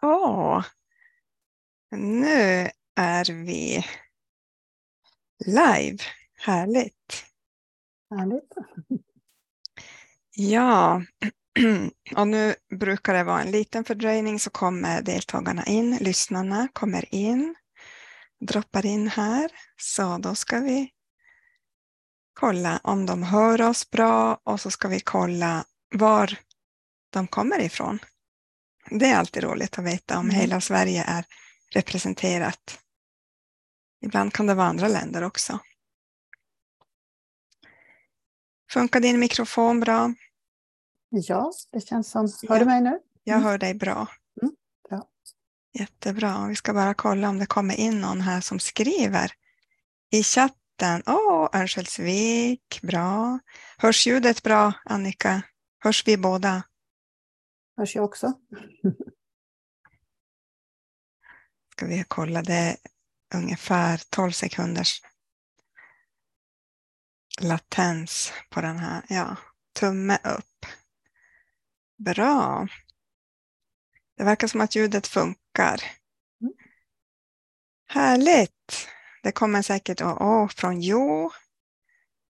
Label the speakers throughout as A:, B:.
A: Så, nu är vi live. Härligt.
B: Härligt.
A: Ja, och nu brukar det vara en liten fördröjning så kommer deltagarna in, lyssnarna kommer in, droppar in här. Så då ska vi kolla om de hör oss bra och så ska vi kolla var de kommer ifrån. Det är alltid roligt att veta om mm. hela Sverige är representerat. Ibland kan det vara andra länder också. Funkar din mikrofon bra?
B: Ja, det känns som. Hör ja. du mig nu?
A: Jag mm. hör dig bra.
B: Mm. bra.
A: Jättebra. Vi ska bara kolla om det kommer in någon här som skriver i chatten. Åh, oh, Örnsköldsvik, bra. Hörs ljudet bra, Annika? Hörs vi båda?
B: Hörs jag också?
A: Ska vi kolla, det är ungefär 12 sekunders latens på den här. Ja, tumme upp. Bra. Det verkar som att ljudet funkar. Mm. Härligt. Det kommer säkert oh, oh, från Jo.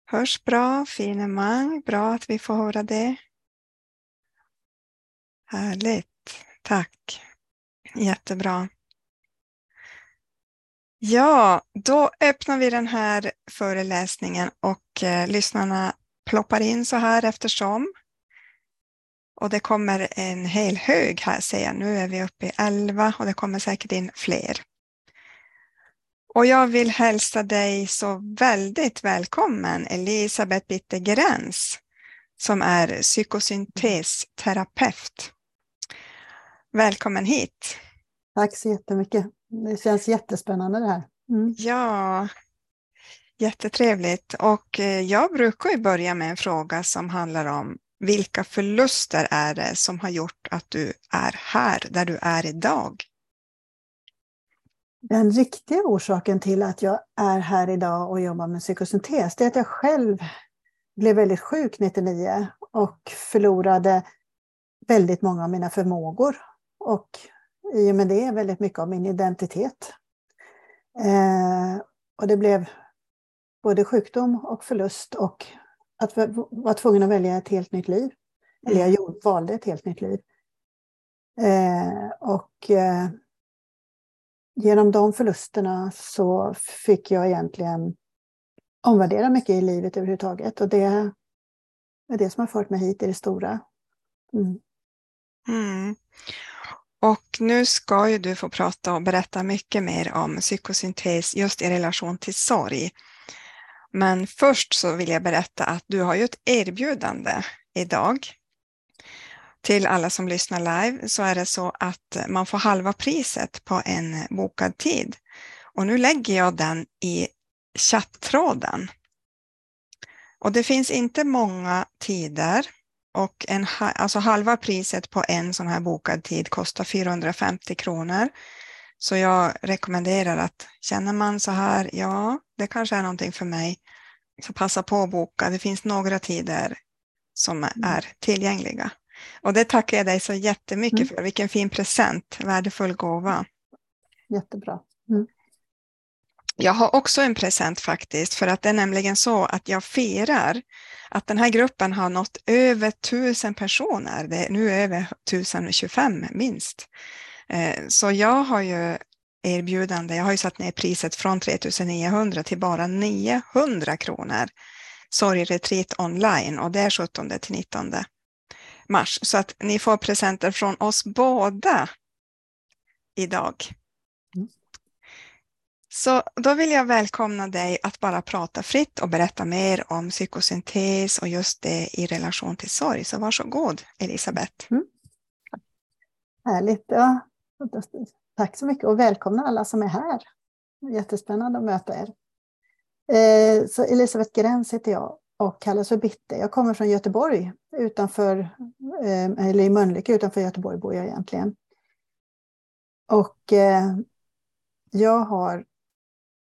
A: Hörs bra, finemang. Bra att vi får höra det. Härligt. Tack. Jättebra. Ja, då öppnar vi den här föreläsningen och eh, lyssnarna ploppar in så här eftersom. Och det kommer en hel hög här ser jag. Nu är vi uppe i 11 och det kommer säkert in fler. Och jag vill hälsa dig så väldigt välkommen Elisabeth Bittergrens som är psykosyntesterapeut. Välkommen hit.
B: Tack så jättemycket. Det känns jättespännande det här.
A: Mm. Ja, jättetrevligt. Och eh, jag brukar ju börja med en fråga som handlar om vilka förluster är det som har gjort att du är här där du är idag?
B: Den riktiga orsaken till att jag är här idag och jobbar med psykosyntes, det är att jag själv blev väldigt sjuk 99 och förlorade väldigt många av mina förmågor. Och i och med det väldigt mycket av min identitet. Eh, och det blev både sjukdom och förlust och att vara tvungen att välja ett helt nytt liv. Eller jag valde ett helt nytt liv. Eh, och eh, genom de förlusterna så fick jag egentligen omvärdera mycket i livet överhuvudtaget. Och det är det som har fört mig hit i det stora. Mm.
A: Mm. Och nu ska ju du få prata och berätta mycket mer om psykosyntes just i relation till sorg. Men först så vill jag berätta att du har ju ett erbjudande idag. Till alla som lyssnar live så är det så att man får halva priset på en bokad tid. Och nu lägger jag den i chatttråden. Och det finns inte många tider och en, alltså halva priset på en sån här bokad tid kostar 450 kronor. Så jag rekommenderar att känner man så här, ja, det kanske är någonting för mig, så passa på att boka. Det finns några tider som mm. är tillgängliga. Och det tackar jag dig så jättemycket mm. för. Vilken fin present, värdefull gåva.
B: Jättebra. Mm.
A: Jag har också en present faktiskt, för att det är nämligen så att jag firar att den här gruppen har nått över tusen personer. Det är nu över 1025 minst. Eh, så jag har ju erbjudande, jag har ju satt ner priset från 3900 till bara 900 kronor. Sorgretreat online och det är 17 till 19 mars. Så att ni får presenter från oss båda idag. Så då vill jag välkomna dig att bara prata fritt och berätta mer om psykosyntes och just det i relation till sorg. Så varsågod Elisabeth. Mm.
B: Härligt. Ja. Tack så mycket och välkomna alla som är här. Jättespännande att möta er. Eh, så Elisabeth Gräns heter jag och kallas för Bitte. Jag kommer från Göteborg, utanför, eh, eller i Mölnlycke utanför Göteborg bor jag egentligen. Och eh, jag har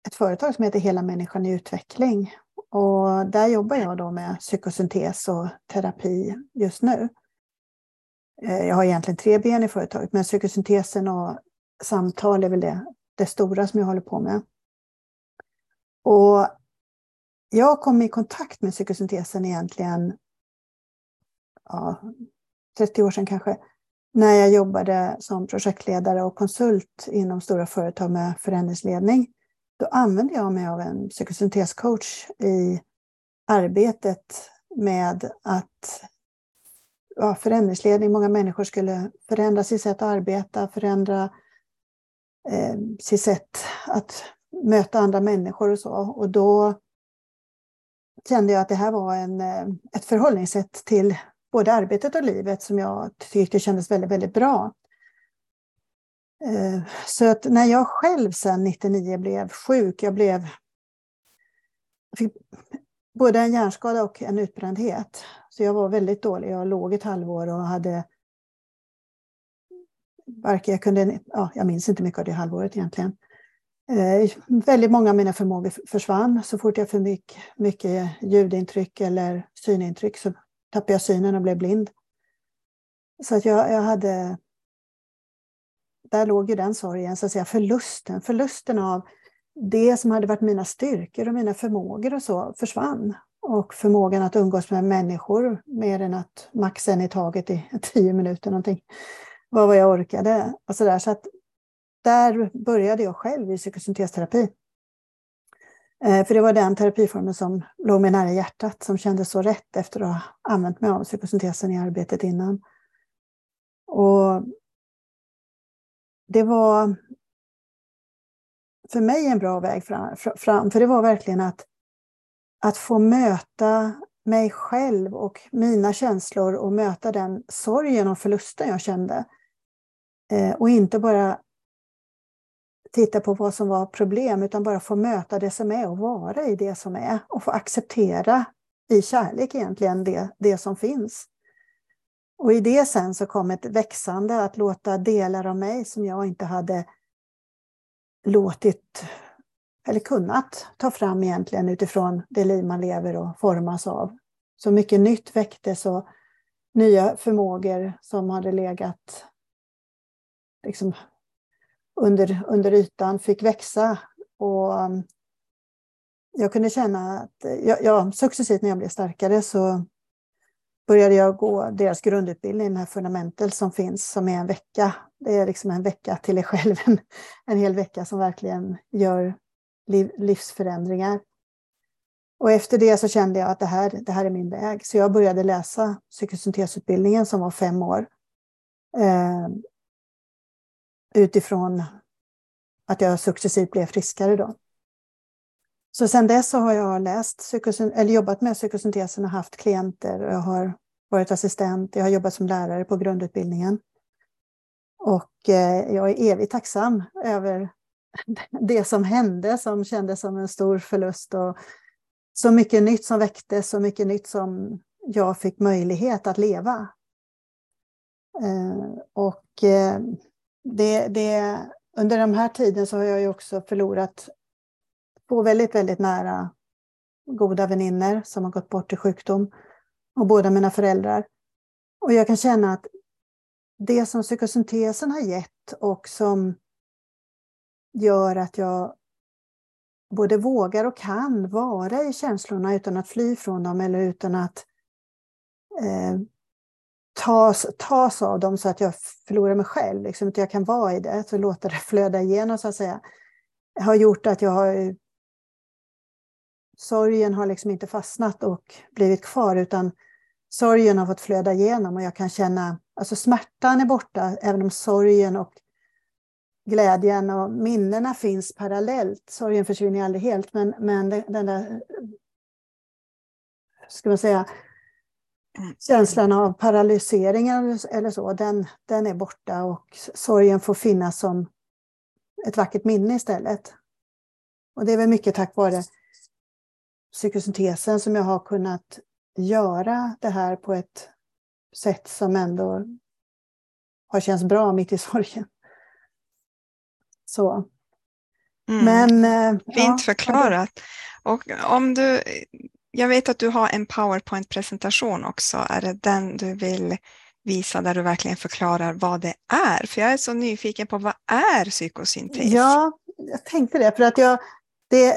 B: ett företag som heter Hela människan i utveckling. Och där jobbar jag då med psykosyntes och terapi just nu. Eh, jag har egentligen tre ben i företaget, men psykosyntesen och samtal är väl det, det stora som jag håller på med. Och jag kom i kontakt med psykosyntesen egentligen ja, 30 år sedan kanske, när jag jobbade som projektledare och konsult inom stora företag med förändringsledning. Då använde jag mig av en psykosyntescoach i arbetet med att ja, förändringsledning. Många människor skulle förändra sitt sätt att arbeta, förändra eh, sitt sätt att möta andra människor och så. Och då kände jag att det här var en, eh, ett förhållningssätt till både arbetet och livet som jag tyckte kändes väldigt, väldigt bra. Eh, så att när jag själv sedan 99 blev sjuk, jag blev fick både en hjärnskada och en utbrändhet. Så jag var väldigt dålig. Jag låg ett halvår och hade varken jag kunde, ja, jag minns inte mycket av det halvåret egentligen. Eh, väldigt många av mina förmågor försvann. Så fort jag fick mycket ljudintryck eller synintryck så tappade jag synen och blev blind. Så att jag, jag hade... Där låg ju den sorgen, så att säga, förlusten. Förlusten av det som hade varit mina styrkor och mina förmågor och så försvann. Och förmågan att umgås med människor mer än att max en i taget i tio minuter någonting var vad jag orkade. Och så där. Så att där började jag själv i psykosyntesterapi. Eh, för det var den terapiformen som låg mig nära hjärtat, som kändes så rätt efter att ha använt mig av psykosyntesen i arbetet innan. Och det var för mig en bra väg fram, för det var verkligen att, att få möta mig själv och mina känslor och möta den sorgen och förlusten jag kände. Eh, och inte bara titta på vad som var problem, utan bara få möta det som är och vara i det som är. Och få acceptera i kärlek egentligen det, det som finns. Och i det sen så kom ett växande att låta delar av mig som jag inte hade låtit eller kunnat ta fram egentligen utifrån det liv man lever och formas av. Så mycket nytt väcktes och nya förmågor som hade legat liksom under, under ytan fick växa. Och um, jag kunde känna att ja, ja, successivt när jag blev starkare så började jag gå deras grundutbildning, den här Fundamental som finns, som är en vecka. Det är liksom en vecka till dig själv, en, en hel vecka som verkligen gör liv, livsförändringar. Och efter det så kände jag att det här, det här är min väg. Så jag började läsa psykosyntesutbildningen som var fem år. Eh, utifrån att jag successivt blev friskare då. Så sedan dess så har jag läst eller jobbat med psykosyntesen och haft klienter. Jag har varit assistent, jag har jobbat som lärare på grundutbildningen. Och eh, jag är evigt tacksam över det som hände som kändes som en stor förlust. Och så mycket nytt som väcktes, så mycket nytt som jag fick möjlighet att leva. Eh, och eh, det, det, under den här tiden så har jag ju också förlorat två väldigt, väldigt nära goda vänner som har gått bort i sjukdom och båda mina föräldrar. Och jag kan känna att det som psykosyntesen har gett och som gör att jag både vågar och kan vara i känslorna utan att fly från dem eller utan att eh, tas, tas av dem så att jag förlorar mig själv. Liksom, att jag kan vara i det, så låta det flöda igenom så att säga. Har gjort att jag har... Sorgen har liksom inte fastnat och blivit kvar utan sorgen har fått flöda igenom och jag kan känna, alltså smärtan är borta även om sorgen och glädjen och minnena finns parallellt. Sorgen försvinner aldrig helt men, men den där, ska man säga, känslan av paralysering eller så, den, den är borta och sorgen får finnas som ett vackert minne istället. Och det är väl mycket tack vare psykosyntesen som jag har kunnat göra det här på ett sätt som ändå har känts bra mitt i sorgen. Så.
A: Mm. Men, eh, Fint ja, förklarat. Och om du jag vet att du har en PowerPoint-presentation också. Är det den du vill visa där du verkligen förklarar vad det är. För jag är så nyfiken på vad är psykosyntes?
B: Ja, jag tänkte det. För att jag, det,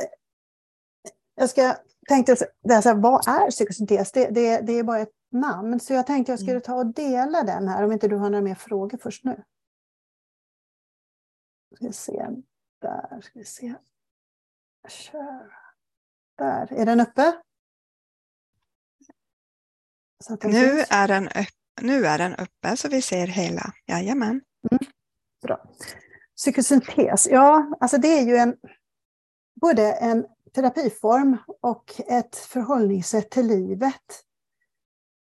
B: jag ska, tänkte, här, vad är psykosyntes? Det, det, det är bara ett namn. Så jag tänkte jag skulle mm. ta och dela den här, om inte du har några mer frågor först nu. Ska vi se, där ska vi se. Kör. Där, är den uppe?
A: Nu är, den upp, nu är den uppe så vi ser hela. Jajamän. Mm.
B: Bra. Psykosyntes, ja, alltså det är ju en, både en terapiform och ett förhållningssätt till livet.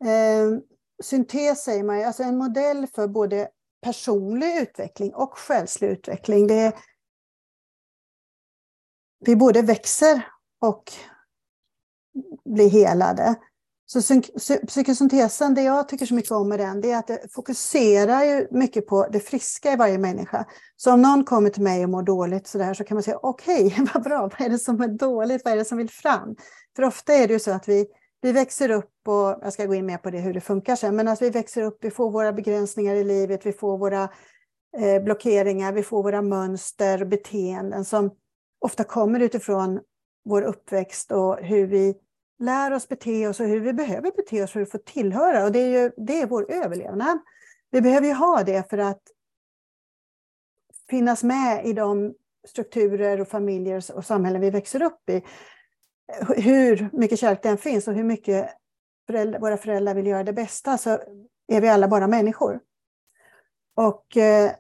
B: Eh, syntes säger man ju, alltså en modell för både personlig utveckling och själslig utveckling. Det vi både växer och blir helade. Så psykosyntesen, det jag tycker så mycket om med den, det är att det fokuserar ju mycket på det friska i varje människa. Så om någon kommer till mig och mår dåligt så, där, så kan man säga, okej, okay, vad bra, vad är det som är dåligt, vad är det som vill fram? För ofta är det ju så att vi, vi växer upp, och jag ska gå in mer på det hur det funkar sen, men att vi växer upp, vi får våra begränsningar i livet, vi får våra eh, blockeringar, vi får våra mönster och beteenden som ofta kommer utifrån vår uppväxt och hur vi lär oss bete oss och hur vi behöver bete oss för att få tillhöra. Och det är, ju, det är vår överlevnad. Vi behöver ju ha det för att finnas med i de strukturer och familjer och samhällen vi växer upp i. Hur mycket kärlek den finns och hur mycket föräldrar, våra föräldrar vill göra det bästa så är vi alla bara människor. Och eh,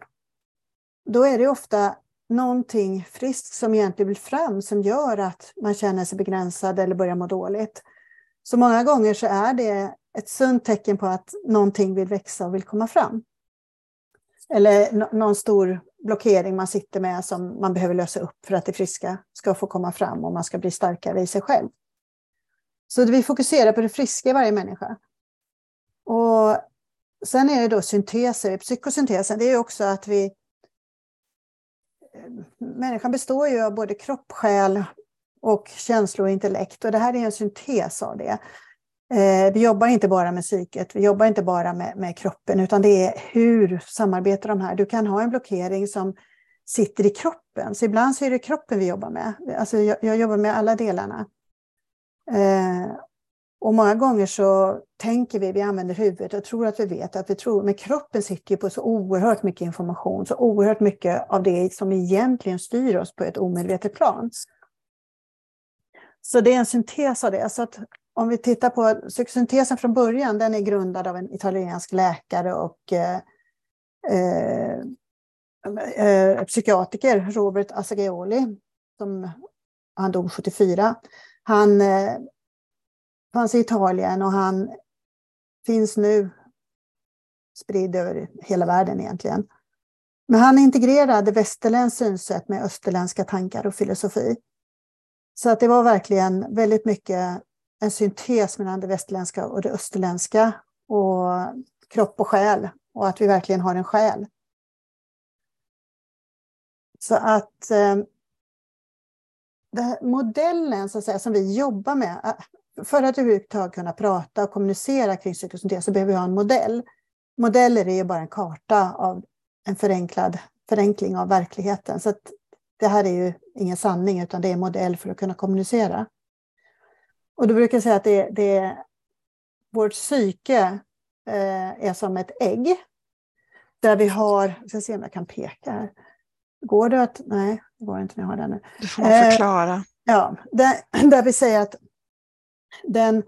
B: då är det ofta någonting friskt som egentligen vill fram som gör att man känner sig begränsad eller börjar må dåligt. Så många gånger så är det ett sunt tecken på att någonting vill växa och vill komma fram. Eller någon stor blockering man sitter med som man behöver lösa upp för att det friska ska få komma fram och man ska bli starkare i sig själv. Så vi fokuserar på det friska i varje människa. Och sen är det då synteser, psykosyntesen, det är också att vi människan består ju av både kropp, själ och känslor och intellekt. Och det här är en syntes av det. Eh, vi jobbar inte bara med psyket, vi jobbar inte bara med, med kroppen, utan det är hur samarbetar de här? Du kan ha en blockering som sitter i kroppen. Så ibland så är det kroppen vi jobbar med. Alltså jag, jag jobbar med alla delarna. Eh, och många gånger så tänker vi, vi använder huvudet och tror att vi vet att vi tror, men kroppen sitter ju på så oerhört mycket information, så oerhört mycket av det som egentligen styr oss på ett omedvetet plan. Så det är en syntes av det. Så att om vi tittar på psykosyntesen från början, den är grundad av en italiensk läkare och eh, eh, eh psykiatriker, Robert Assagioli, som han dog 74. Han eh, fanns i Italien och han finns nu spridd över hela världen egentligen. Men han integrerade västerländskt synsätt med österländska tankar och filosofi. Så att det var verkligen väldigt mycket en syntes mellan det västerländska och det österländska och kropp och själ och att vi verkligen har en själ. Så att eh, modellen så att säga, som vi jobbar med, eh, för att överhuvudtaget kunna prata och kommunicera kring psykosyntes så behöver vi ha en modell. Modeller är ju bara en karta av en förenklad förenkling av verkligheten. Så det här är ju ingen sanning utan det är en modell för att kunna kommunicera. Och då brukar jag säga att det, det, vårt psyke eh, är som ett ägg. Där vi har, jag ska se om jag kan peka här. Går det att, nej det går inte när jag har den nu.
A: Du får förklara. Eh,
B: ja, där, där vi säger att den,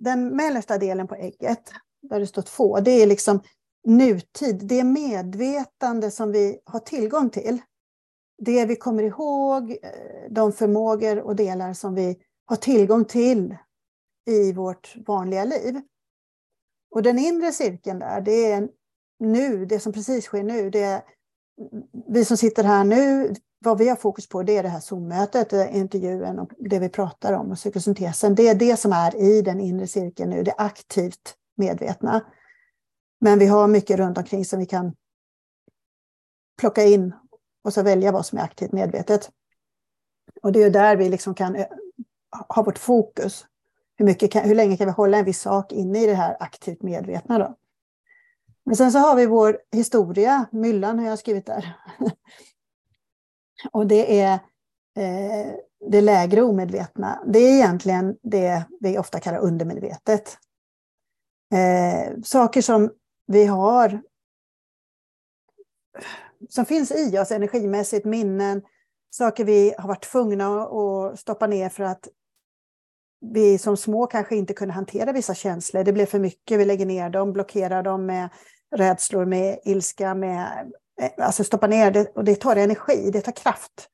B: den mellersta delen på ägget, där det står två, det är liksom nutid. Det är medvetande som vi har tillgång till. Det vi kommer ihåg, eh, de förmågor och delar som vi har tillgång till i vårt vanliga liv. Och den inre cirkeln där, det är nu, det som precis sker nu. Det är vi som sitter här nu, vad vi har fokus på det är det här Zoom-mötet, eh, intervjun och det vi pratar om och psykosyntesen. Det är det som är i den inre cirkeln nu, det aktivt medvetna. Men vi har mycket runt omkring som vi kan plocka in och så välja vad som är aktivt medvetet. Och det är där vi liksom kan eh, ha vårt fokus. hur, mycket kan, hur länge kan vi hålla en viss sak inne i det här aktivt medvetna då? Men sen så har vi vår historia, myllan har jag skrivit där. och det är eh, det lägre omedvetna. Det är egentligen det vi ofta kallar undermedvetet. Eh, saker som vi har som finns i oss energimässigt, minnen, saker vi har varit tvungna att stoppa ner för att vi som små kanske inte kunde hantera vissa känslor. Det blev för mycket, vi lägger ner dem, blockerar dem med rädslor, med ilska, med, Eh, alltså stoppa ner det och det tar energi, det tar kraft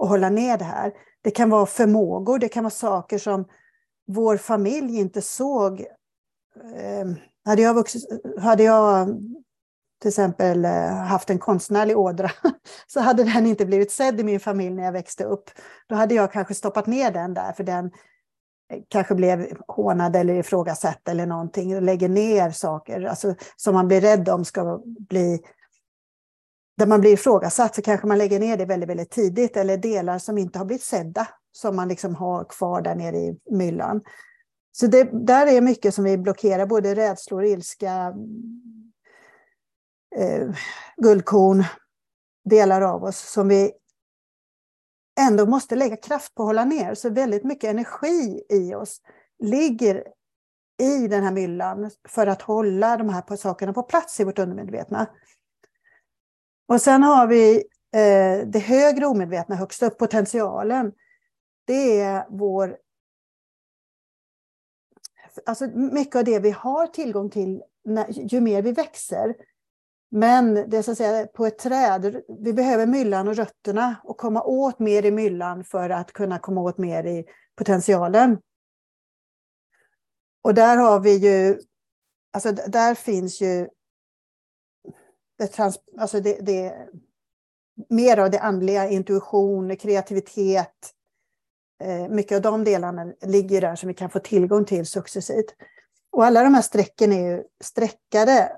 B: att hålla ner det här. Det kan vara förmågor, det kan vara saker som vår familj inte såg. Ehm, hade jag, vuxit, hade jag till exempel eh, haft en konstnärlig ådra så hade den inte blivit sedd i min familj när jag växte upp. Då hade jag kanske stoppat ner den där för den eh, kanske blev hånad eller ifrågasatt eller någonting och lägger ner saker alltså, som man blir rädd om ska bli där man blir ifrågasatt så kanske man lägger ner det väldigt, väldigt tidigt eller delar som inte har blivit sedda som man liksom har kvar där nere i myllan. Så det, där är mycket som vi blockerar, både rädslor, ilska, eh, guldkorn, delar av oss som vi ändå måste lägga kraft på att hålla ner. Så väldigt mycket energi i oss ligger i den här myllan för att hålla de här sakerna på plats i vårt undermedvetna. Och sen har vi eh, det högre omedvetna högst upp, potentialen. Det är vår... Alltså mycket av det vi har tillgång till när, ju mer vi växer. Men det är så att säga på ett träd, vi behöver myllan och rötterna och komma åt mer i myllan för att kunna komma åt mer i potentialen. Och där har vi ju, alltså där finns ju det, trans, alltså det, det, mer av det andliga, intuition, kreativitet. Eh, mycket av de delarna ligger där som vi kan få tillgång till successivt. Och alla de här strecken är ju streckade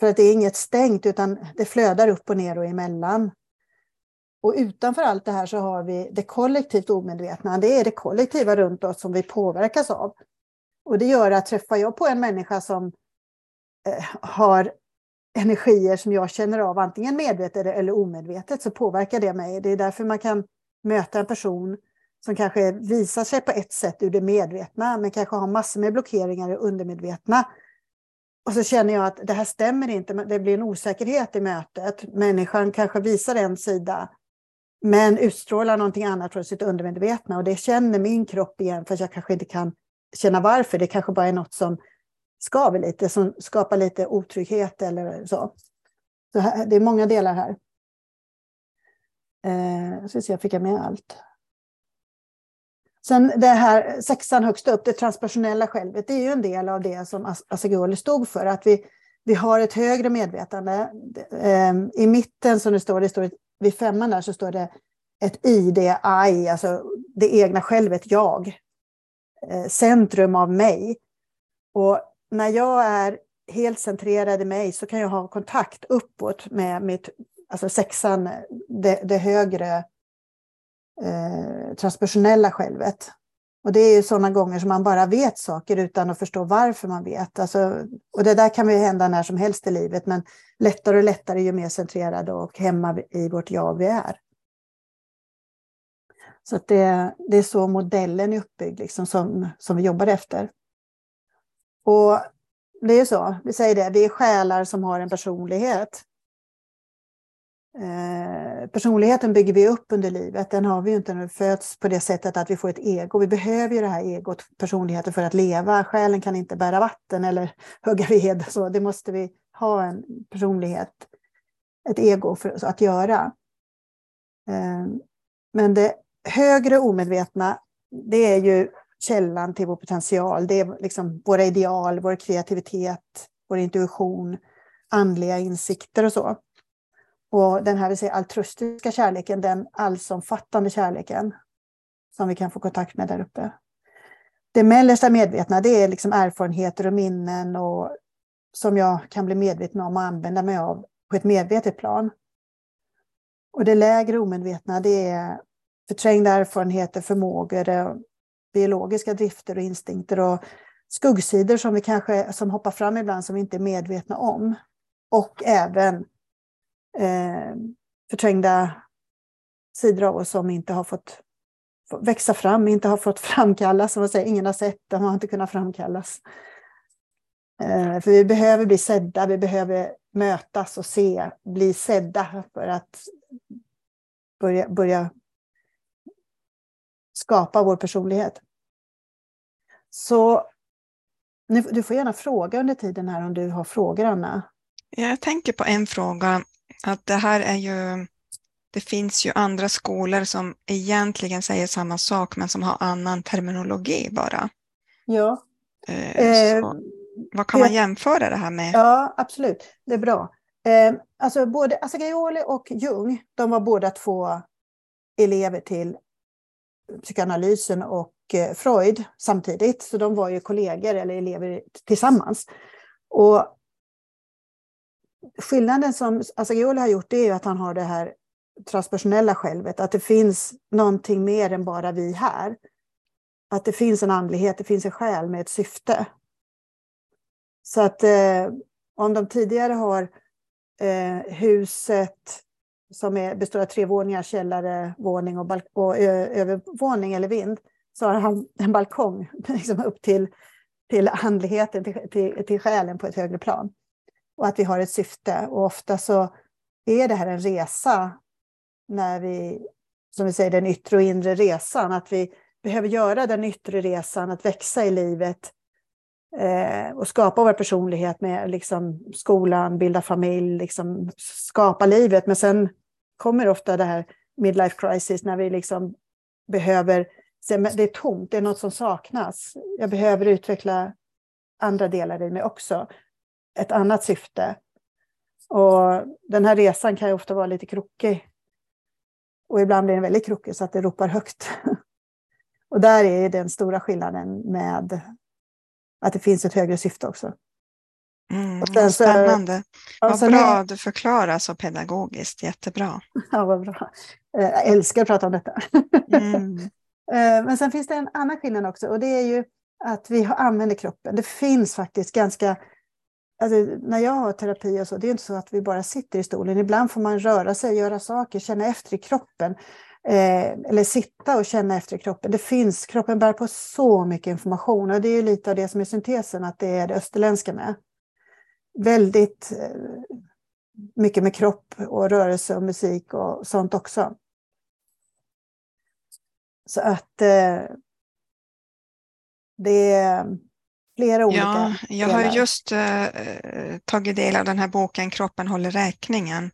B: för att det är inget stängt utan det flödar upp och ner och emellan. Och utanför allt det här så har vi det kollektivt omedvetna. Det är det kollektiva runt oss som vi påverkas av. Och det gör att träffar jag på en människa som eh, har energier som jag känner av, antingen medvetet eller omedvetet, så påverkar det mig. Det är därför man kan möta en person som kanske visar sig på ett sätt ur det medvetna, men kanske har massor med blockeringar i undermedvetna. Och så känner jag att det här stämmer inte, det blir en osäkerhet i mötet. Människan kanske visar en sida, men utstrålar någonting annat från sitt undermedvetna. Och det känner min kropp igen, för jag kanske inte kan känna varför. Det kanske bara är något som skaver lite, som skapar lite otrygghet eller så. så här, det är många delar här. Eh, så se, jag fick jag med allt. Sen det här sexan högst upp, det transpersonella självet, det är ju en del av det som Asagoli stod för, att vi, vi har ett högre medvetande. Eh, I mitten som det står, det står vid femman där så står det ett ID, I, alltså det egna självet, jag. Eh, centrum av mig. Och när jag är helt centrerad i mig så kan jag ha kontakt uppåt med mitt, alltså sexan, det, det högre eh, transpersonella självet. Och det är ju sådana gånger som man bara vet saker utan att förstå varför man vet. Alltså, och det där kan ju hända när som helst i livet, men lättare och lättare ju mer centrerade och hemma i vårt jag vi är. Så det, det är så modellen är uppbyggd, liksom, som, som vi jobbar efter. Och det är så, vi säger det, vi är själar som har en personlighet. Eh, personligheten bygger vi upp under livet, den har vi ju inte när vi föds på det sättet att vi får ett ego. Vi behöver ju det här egot, personligheten för att leva. Själen kan inte bära vatten eller hugga ved, så det måste vi ha en personlighet, ett ego för att göra. Eh, men det högre omedvetna, det är ju källan till vår potential. Det är liksom våra ideal, vår kreativitet, vår intuition, andliga insikter och så. Och den här vill säga, altruistiska kärleken, den allsomfattande kärleken som vi kan få kontakt med där uppe. Det mellersta medvetna, det är liksom erfarenheter och minnen och som jag kan bli medveten om och använda mig av på ett medvetet plan. Och det lägre omedvetna, det är förträngda erfarenheter, förmågor, biologiska drifter och instinkter och skuggsidor som vi kanske som hoppar fram ibland som vi inte är medvetna om. Och även eh, förträngda sidor av oss som inte har fått växa fram, inte har fått framkallas. Som man säger, ingen har sett, de har inte kunnat framkallas. Eh, för vi behöver bli sedda, vi behöver mötas och se, bli sedda för att börja, börja skapa vår personlighet. Så du får gärna fråga under tiden här om du har frågor, Anna.
A: Jag tänker på en fråga, att det här är ju, det finns ju andra skolor som egentligen säger samma sak men som har annan terminologi bara.
B: Ja.
A: Eh, så, vad kan man jämföra det här med?
B: Ja, absolut. Det är bra. Eh, alltså både Assagioli och Jung, de var båda två elever till psykoanalysen och eh, Eh, Freud samtidigt. Så de var ju kollegor eller elever tillsammans. Och skillnaden som Assagioli har gjort är att han har det här transpersonella självet, att det finns någonting mer än bara vi här. Att det finns en andlighet, det finns en själ med ett syfte. Så att eh, om de tidigare har eh, huset som är, består av tre våningar, källare, våning och, och övervåning eller vind, så har han en balkong liksom upp till, till andligheten, till, till, till själen på ett högre plan. Och att vi har ett syfte. Och ofta så är det här en resa när vi, som vi säger, den yttre och inre resan. Att vi behöver göra den yttre resan, att växa i livet eh, och skapa vår personlighet med liksom, skolan, bilda familj, liksom, skapa livet. Men sen kommer ofta det här midlife crisis när vi liksom behöver, det är tomt, det är något som saknas. Jag behöver utveckla andra delar i mig också. Ett annat syfte. Och den här resan kan ju ofta vara lite krokig. Och ibland blir den väldigt krokig så att det ropar högt. Och där är den stora skillnaden med att det finns ett högre syfte också.
A: Mm, vad spännande. Vad bra är, du förklarar så pedagogiskt. Jättebra.
B: Ja, vad bra. Eh, jag älskar att prata om detta. Mm. Eh, men sen finns det en annan skillnad också och det är ju att vi använder kroppen. Det finns faktiskt ganska Alltså, när jag har terapi och så, det är inte så att vi bara sitter i stolen. Ibland får man röra sig, göra saker, känna efter i kroppen. Eh, eller sitta och känna efter i kroppen. Det finns, kroppen bär på så mycket information och det är lite av det som är syntesen, att det är det österländska med väldigt eh, mycket med kropp och rörelse och musik och sånt också. Så att eh, det är flera olika
A: Ja, jag delar. har just eh, tagit del av den här boken Kroppen håller räkningen.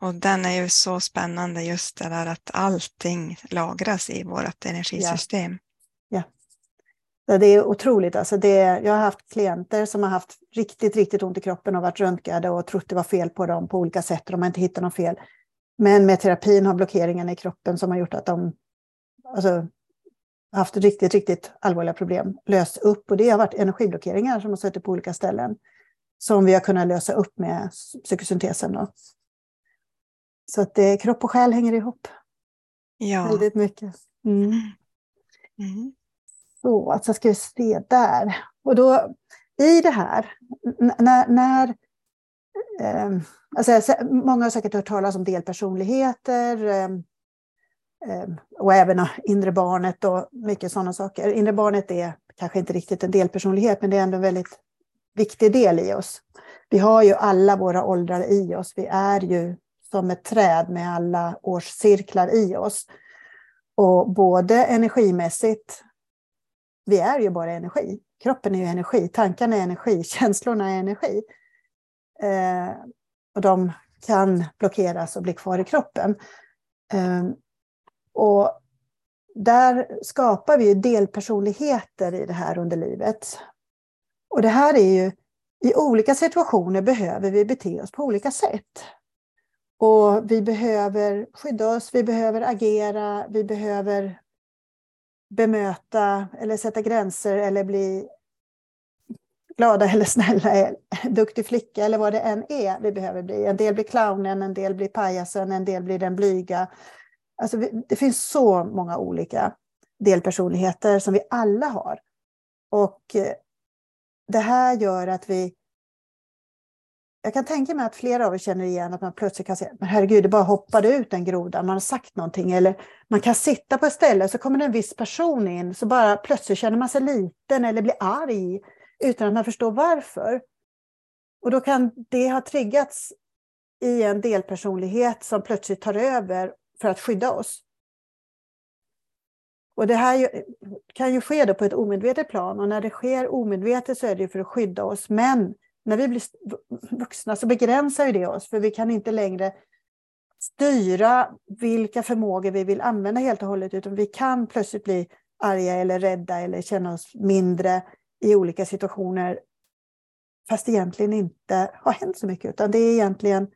A: Och den är ju så spännande just det där att allting lagras i vårt energisystem.
B: Det är otroligt. Alltså det, jag har haft klienter som har haft riktigt, riktigt ont i kroppen och varit röntgade och trott det var fel på dem på olika sätt och de har inte hittat något fel. Men med terapin har blockeringen i kroppen som har gjort att de alltså, haft riktigt, riktigt allvarliga problem löst upp. Och det har varit energiblockeringar som har suttit på olika ställen som vi har kunnat lösa upp med psykosyntesen. Då. Så att det, kropp och själ hänger ihop. Ja. Väldigt mycket. Mm. Mm. Så, alltså ska vi se där. Och då i det här, när, när eh, alltså, många har säkert hört talas om delpersonligheter eh, eh, Ehm, och även ah, inre barnet och mycket sådana saker. Inre barnet är kanske inte riktigt en delpersonlighet, men det är ändå en väldigt viktig del i oss. Vi har ju alla våra åldrar i oss. Vi är ju som ett träd med alla årscirklar i oss. Och både energimässigt vi är ju bara energi. Kroppen är ju energi, tankarna är energi, känslorna är energi. Eh, och de kan blockeras och bli kvar i kroppen. Eh, och där skapar vi delpersonligheter i det här under livet. Och det här är ju, i olika situationer behöver vi bete oss på olika sätt. Och vi behöver skydda oss, vi behöver agera, vi behöver bemöta eller sätta gränser eller bli glada eller snälla, eh, duktig flicka eller vad det än är vi behöver bli. En del blir clownen, en del blir pajasen, en del blir den blyga. Alltså, det finns så många olika. delpersonligheter som vi alla har. Och eh, det här gör att vi jag kan tänka mig att flera av er känner igen att man plötsligt kan säga, men herregud, det bara hoppade ut en groda, man har sagt någonting. Eller man kan sitta på ett ställe så kommer det en viss person in, så bara plötsligt känner man sig liten eller blir arg utan att man förstår varför. Och då kan det ha triggats i en delpersonlighet som plötsligt tar över för att skydda oss. Och det här kan ju ske då på ett omedvetet plan. Och när det sker omedvetet så är det för att skydda oss. Men när vi blir vuxna så begränsar det oss. För vi kan inte längre styra vilka förmågor vi vill använda helt och hållet. Utan vi kan plötsligt bli arga eller rädda eller känna oss mindre i olika situationer. Fast egentligen inte har hänt så mycket. Utan det är egentligen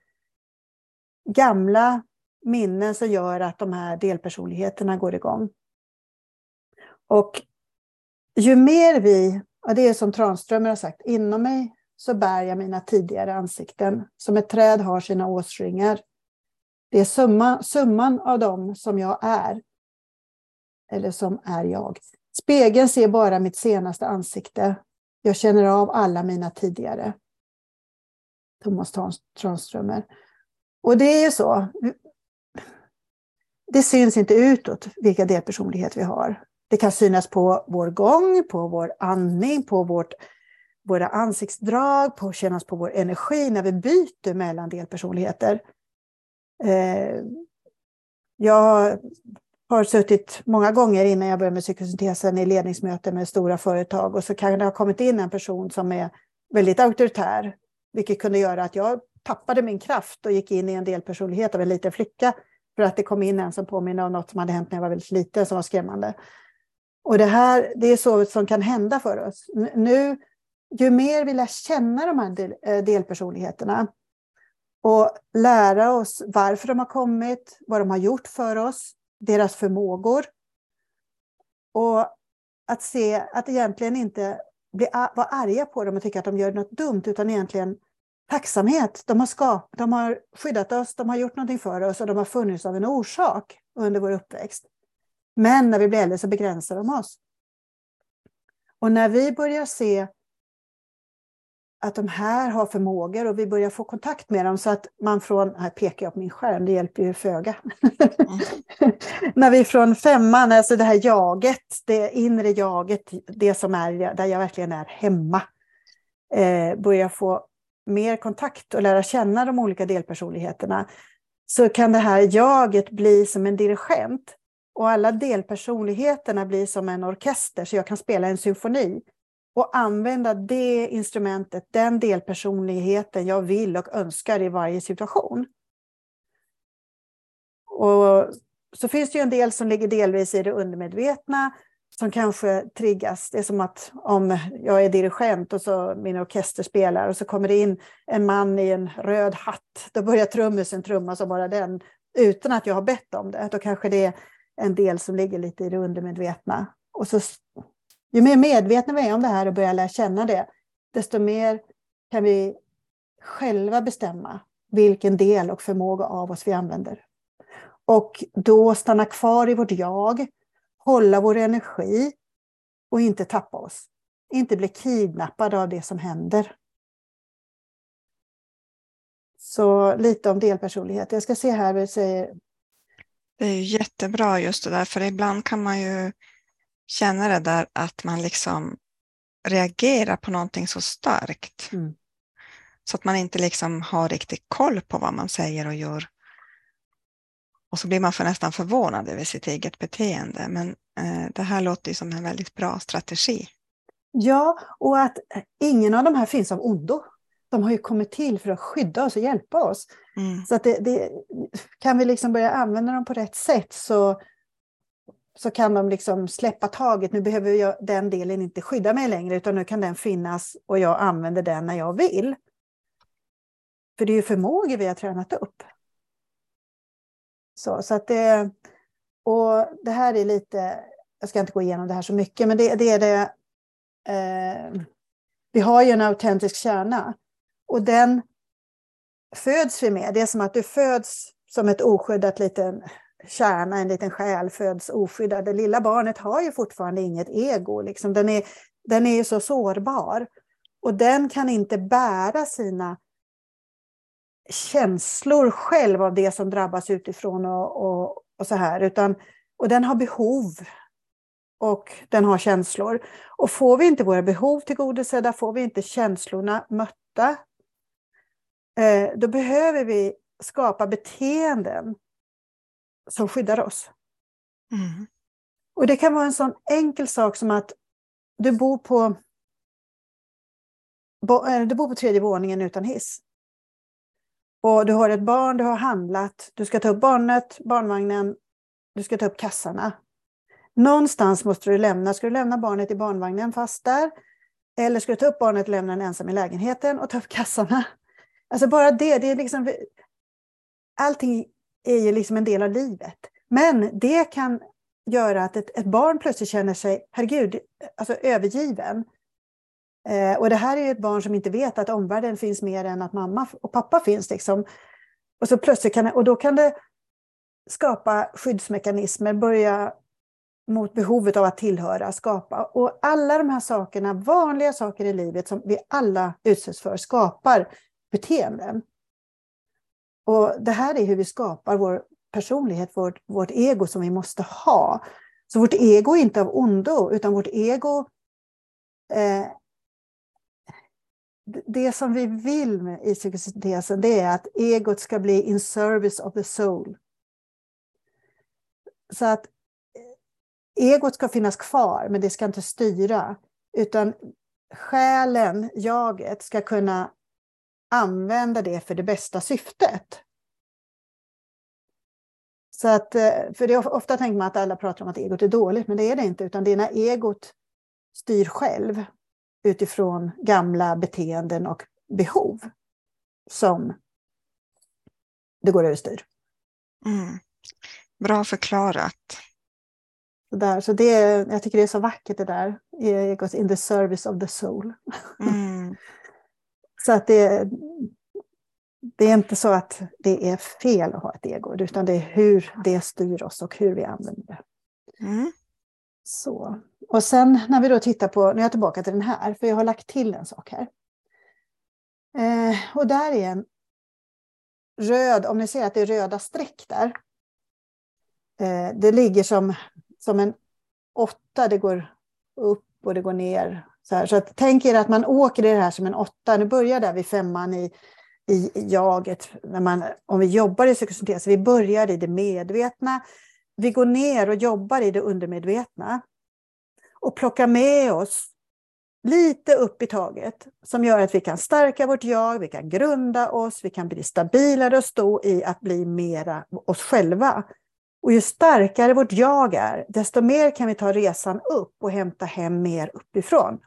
B: gamla minnen som gör att de här delpersonligheterna går igång. Och ju mer vi, och det är som Tranströmer har sagt, inom mig så bär jag mina tidigare ansikten. Som ett träd har sina årsringar. Det är summa, summan av dem som jag är. Eller som är jag. Spegeln ser bara mitt senaste ansikte. Jag känner av alla mina tidigare. Thomas Tranströmer. Och det är ju så. Det syns inte utåt vilka delpersonlighet vi har. Det kan synas på vår gång, på vår andning, på vårt våra ansiktsdrag, på kännas på vår energi när vi byter mellan delpersonligheter. Eh, jag har suttit många gånger innan jag började med psykosyntesen i ledningsmöten med stora företag och så kan det ha kommit in en person som är väldigt auktoritär, vilket kunde göra att jag tappade min kraft och gick in i en delpersonlighet av en liten flicka för att det kom in en som påminner om något som hade hänt när jag var väldigt liten som var skrämmande. Och det här, det är så som kan hända för oss. Nu ju mer vi lär känna de här del, eh, delpersonligheterna och lära oss varför de har kommit, vad de har gjort för oss, deras förmågor. Och att se att egentligen inte bli, vara arga på dem och tycka att de gör något dumt, utan egentligen tacksamhet. De har, skap, de har skyddat oss, de har gjort någonting för oss och de har funnits av en orsak under vår uppväxt. Men när vi blir äldre så begränsar de oss. Och när vi börjar se att de här har förmågor och vi börjar få kontakt med dem så att man från, här pekar jag på min skärm, det hjälper ju föga. Mm. När vi från femman, alltså det här jaget, det inre jaget, det som är där jag verkligen är hemma, eh, börjar få mer kontakt och lära känna de olika delpersonligheterna så kan det här jaget bli som en dirigent och alla delpersonligheterna blir som en orkester så jag kan spela en symfoni och använda det instrumentet, den delpersonligheten jag vill och önskar i varje situation. Och så finns det ju en del som ligger delvis i det undermedvetna som kanske triggas. Det är som att om jag är dirigent och så min orkester spelar och så kommer det in en man i en röd hatt. Då börjar trummisen trumma som bara den utan att jag har bett om det. Då kanske det är en del som ligger lite i det undermedvetna. Och så ju mer medvetna vi är om det här och börjar lära känna det, desto mer kan vi själva bestämma vilken del och förmåga av oss vi använder. Och då stanna kvar i vårt jag, hålla vår energi och inte tappa oss. Inte bli kidnappade av det som händer. Så lite om delpersonlighet. Jag ska se här vad säger.
A: Det är jättebra just det där, för ibland kan man ju känna det där att man liksom reagerar på någonting så starkt. Mm. Så att man inte liksom har riktigt koll på vad man säger och gör. Och så blir man för nästan förvånad över sitt eget beteende. Men eh, det här låter ju som en väldigt bra strategi.
B: Ja, och att ingen av de här finns av ondo. De har ju kommit till för att skydda oss och hjälpa oss. Mm. Så att det, det, kan vi liksom börja använda dem på rätt sätt så så kan de liksom släppa taget. Nu behöver jag den delen inte skydda mig längre, utan nu kan den finnas och jag använder den när jag vill. För det är ju förmågor vi har tränat upp. Så, så att det, och det här är lite, jag ska inte gå igenom det här så mycket, men det, det är det, eh, vi har ju en autentisk kärna och den föds vi med. Det är som att du föds som ett oskyddat liten kärna, en liten själ, föds oskyddad. Det lilla barnet har ju fortfarande inget ego. Liksom. Den, är, den är ju så sårbar. Och den kan inte bära sina känslor själv av det som drabbas utifrån och, och, och så här. Utan, och den har behov och den har känslor. Och får vi inte våra behov tillgodosedda, får vi inte känslorna mötta, eh, då behöver vi skapa beteenden som skyddar oss. Mm. Och det kan vara en sån enkel sak som att du bor på, eh, du bor på tredje våningen utan hiss. Och du har ett barn, du har handlat, du ska ta upp barnet, barnvagnen, du ska ta upp kassarna. Någonstans måste du lämna. Ska du lämna barnet i barnvagnen fast där? Eller ska du ta upp barnet och lämna den ensam i lägenheten och ta upp kassarna? Alltså bara det, det är liksom... Allting är ju liksom en del av livet. Men det kan göra att ett, ett barn plötsligt känner sig, herregud, alltså övergiven. Eh, och det här är ett barn som inte vet att omvärlden finns mer än att mamma och pappa finns. Liksom. Och, så plötsligt kan, och då kan det skapa skyddsmekanismer, börja mot behovet av att tillhöra, skapa. Och alla de här sakerna, vanliga saker i livet som vi alla utsätts för, skapar beteenden. Och det här är hur vi skapar vår personlighet, vårt, vårt ego som vi måste ha. Så vårt ego är inte av ondo, utan vårt ego eh, det som vi vill med i psykosyntesen det är att egot ska bli in service of the soul. Så att eh, egot ska finnas kvar, men det ska inte styra. Utan själen, jaget, ska kunna använda det för det bästa syftet. Så att, eh, för det är ofta tänker man att alla pratar om att egot är dåligt, men det är det inte, utan det är när egot styr själv utifrån gamla beteenden och behov som det går överstyr.
A: Mm. Bra förklarat.
B: Så, där, så det, jag tycker det är så vackert det där. Egos in the service of the soul. Mm. så att det, det är inte så att det är fel att ha ett ego, utan det är hur det styr oss och hur vi använder det. Mm. Så. Och sen när vi då tittar på, nu är jag tillbaka till den här, för jag har lagt till en sak här. Eh, och där är en röd, om ni ser att det är röda streck där. Eh, det ligger som som en åtta, det går upp och det går ner. Så, här. så att, tänk er att man åker i det här som en åtta. Nu börjar där vid femman i, i jaget, när man, om vi jobbar i psykosyntes. Vi börjar i det medvetna. Vi går ner och jobbar i det undermedvetna. Och plocka med oss lite upp i taget som gör att vi kan stärka vårt jag, vi kan grunda oss, vi kan bli stabilare och stå i att bli mera oss själva. Och ju starkare vårt jag är, desto mer kan vi ta resan upp och hämta hem mer uppifrån.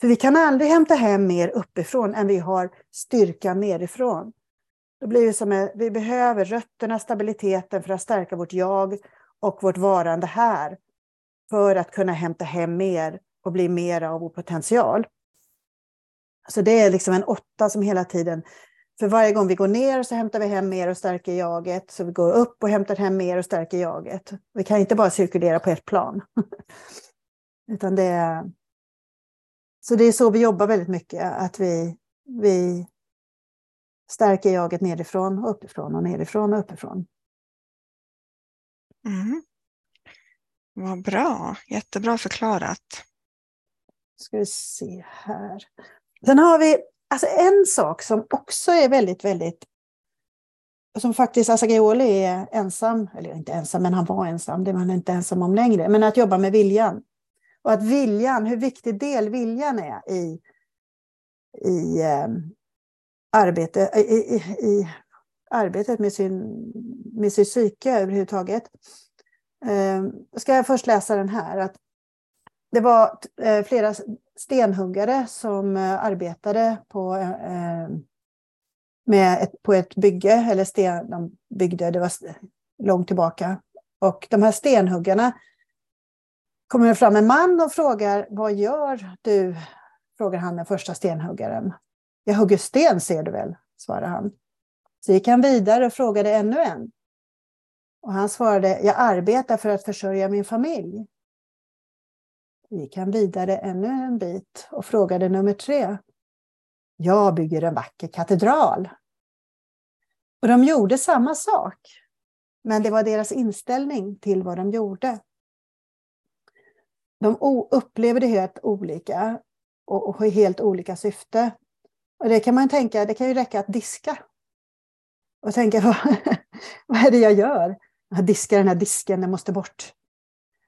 B: För vi kan aldrig hämta hem mer uppifrån än vi har styrka nerifrån. Då blir det som att vi behöver rötterna, stabiliteten för att stärka vårt jag och vårt varande här. För att kunna hämta hem mer och bli mer av vår potential. Så det är liksom en åtta som hela tiden för varje gång vi går ner så hämtar vi hem mer och stärker jaget. Så vi går upp och hämtar hem mer och stärker jaget. Vi kan inte bara cirkulera på ett plan. Utan det är... Så det är så vi jobbar väldigt mycket. Att vi, vi stärker jaget nerifrån och uppifrån och nerifrån och uppifrån.
A: Mm. Vad bra, jättebra förklarat.
B: Ska vi se här. Sen har vi Alltså en sak som också är väldigt, väldigt som faktiskt Assagioli är ensam, eller inte ensam, men han var ensam, det är man inte ensam om längre, men att jobba med viljan. Och att viljan, hur viktig del viljan är i, i, eh, arbete, i, i, i, arbetet med sin, med sin psyke överhuvudtaget. Ehm, ska jag först läsa den här. Att det var eh, flera stenhuggare som eh, arbetade på, eh, med ett, på ett bygge, eller sten, de byggde, det var långt tillbaka. Och de här stenhuggarna kommer fram en man och frågar, vad gör du? Frågar han den första stenhuggaren. Jag hugger sten ser du väl, svarar han. Så gick han vidare och frågade ännu en. Och han svarade, jag arbetar för att försörja min familj. Då gick han vidare ännu en bit och frågade nummer tre. Jag bygger en vacker katedral. Och de gjorde samma sak. Men det var deras inställning till vad de gjorde. De upplever det helt olika och har helt olika syfte. Och det kan man tänka, det kan ju räcka att diska. Och tänka, vad, vad är det jag gör? Jag diskar den här disken, den måste bort.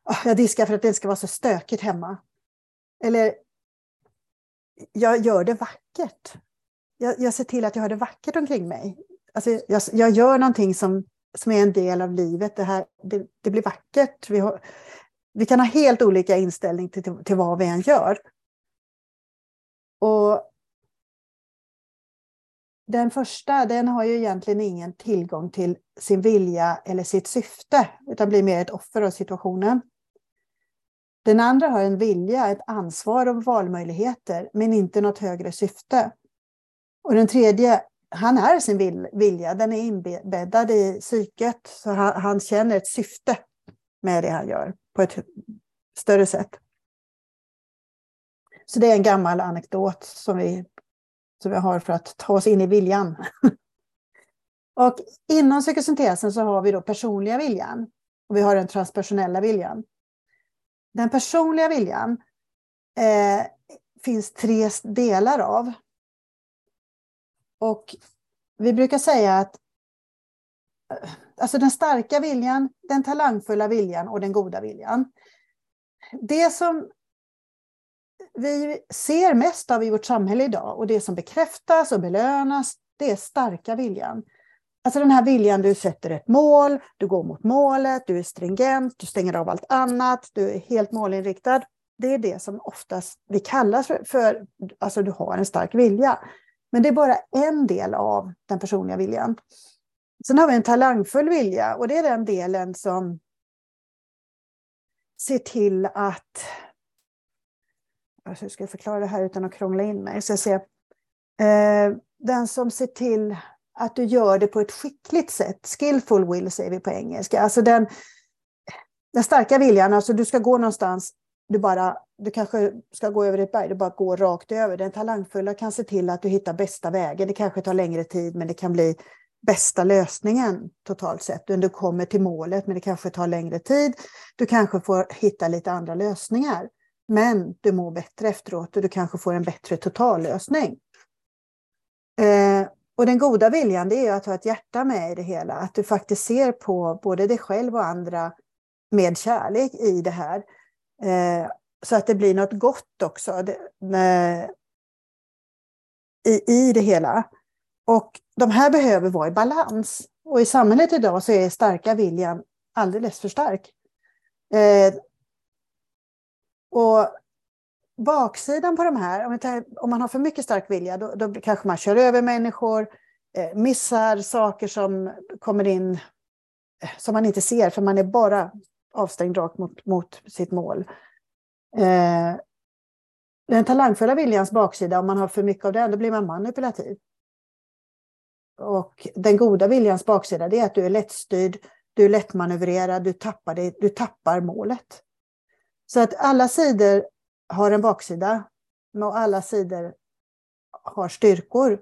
B: Ah, jag diskar för att det ska vara så stökigt hemma. Eller jag gör det vackert. Jag, jag ser till att jag har det vackert omkring mig. Alltså, jag, jag gör någonting som, som är en del av livet. Det, här, det, det blir vackert. Vi, har, vi kan ha helt olika inställning till, till, till vad vi än gör. Och den första, den har ju egentligen ingen tillgång till sin vilja eller sitt syfte, utan blir mer ett offer av situationen. Den andra har en vilja, ett ansvar och valmöjligheter, men inte något högre syfte. Och den tredje, han är sin vilja, den är inbäddad i psyket, så han, han känner ett syfte med det han gör på ett större sätt. Så det är en gammal anekdot som vi, som vi har för att ta oss in i viljan. och inom psykosyntesen så har vi då personliga viljan och vi har den transpersonella viljan. Den personliga viljan eh, finns tre delar av. Och vi brukar säga att eh, alltså den starka viljan, den talangfulla viljan och den goda viljan. Det som vi ser mest av i vårt samhälle idag och det som bekräftas och belönas, det är starka viljan. Alltså den här viljan, du sätter ett mål, du går mot målet, du är stringent, du stänger av allt annat, du är helt målinriktad. Det är det som oftast vi kallar för, för alltså du har en stark vilja. Men det är bara en del av den personliga viljan. Sen har vi en talangfull vilja och det är den delen som ser till att... Alltså hur ska jag förklara det här utan att krångla in mig. Så jag säger, eh, den som ser till att du gör det på ett skickligt sätt. Skillful will säger vi på engelska. Alltså den, den starka viljan, alltså du ska gå någonstans, du, bara, du kanske ska gå över ett berg, du bara går rakt över. Den talangfulla kan se till att du hittar bästa vägen. Det kanske tar längre tid, men det kan bli bästa lösningen totalt sett. Du kommer till målet, men det kanske tar längre tid. Du kanske får hitta lite andra lösningar. Men du mår bättre efteråt och du kanske får en bättre totallösning. Eh, och den goda viljan det är att ha ett hjärta med i det hela. Att du faktiskt ser på både dig själv och andra med kärlek i det här. Eh, så att det blir något gott också det, eh, i, i det hela. Och de här behöver vara i balans. Och i samhället idag så är starka viljan alldeles för stark. Eh, och baksidan på de här, om, tar, om, man har för mycket stark vilja, då, då kanske man kör över människor, eh, missar saker som kommer in eh, som man inte ser, för man är bara avstängd rakt mot, mot sitt mål. Eh, den talangfulla viljans baksida, om man har för mycket av den, då blir man manipulativ. Och den goda viljans baksida det är att du är lättstyrd, du är lättmanövrerad, du tappar, det, du tappar målet. Så att alla sidor har en baksida och alla sidor har styrkor.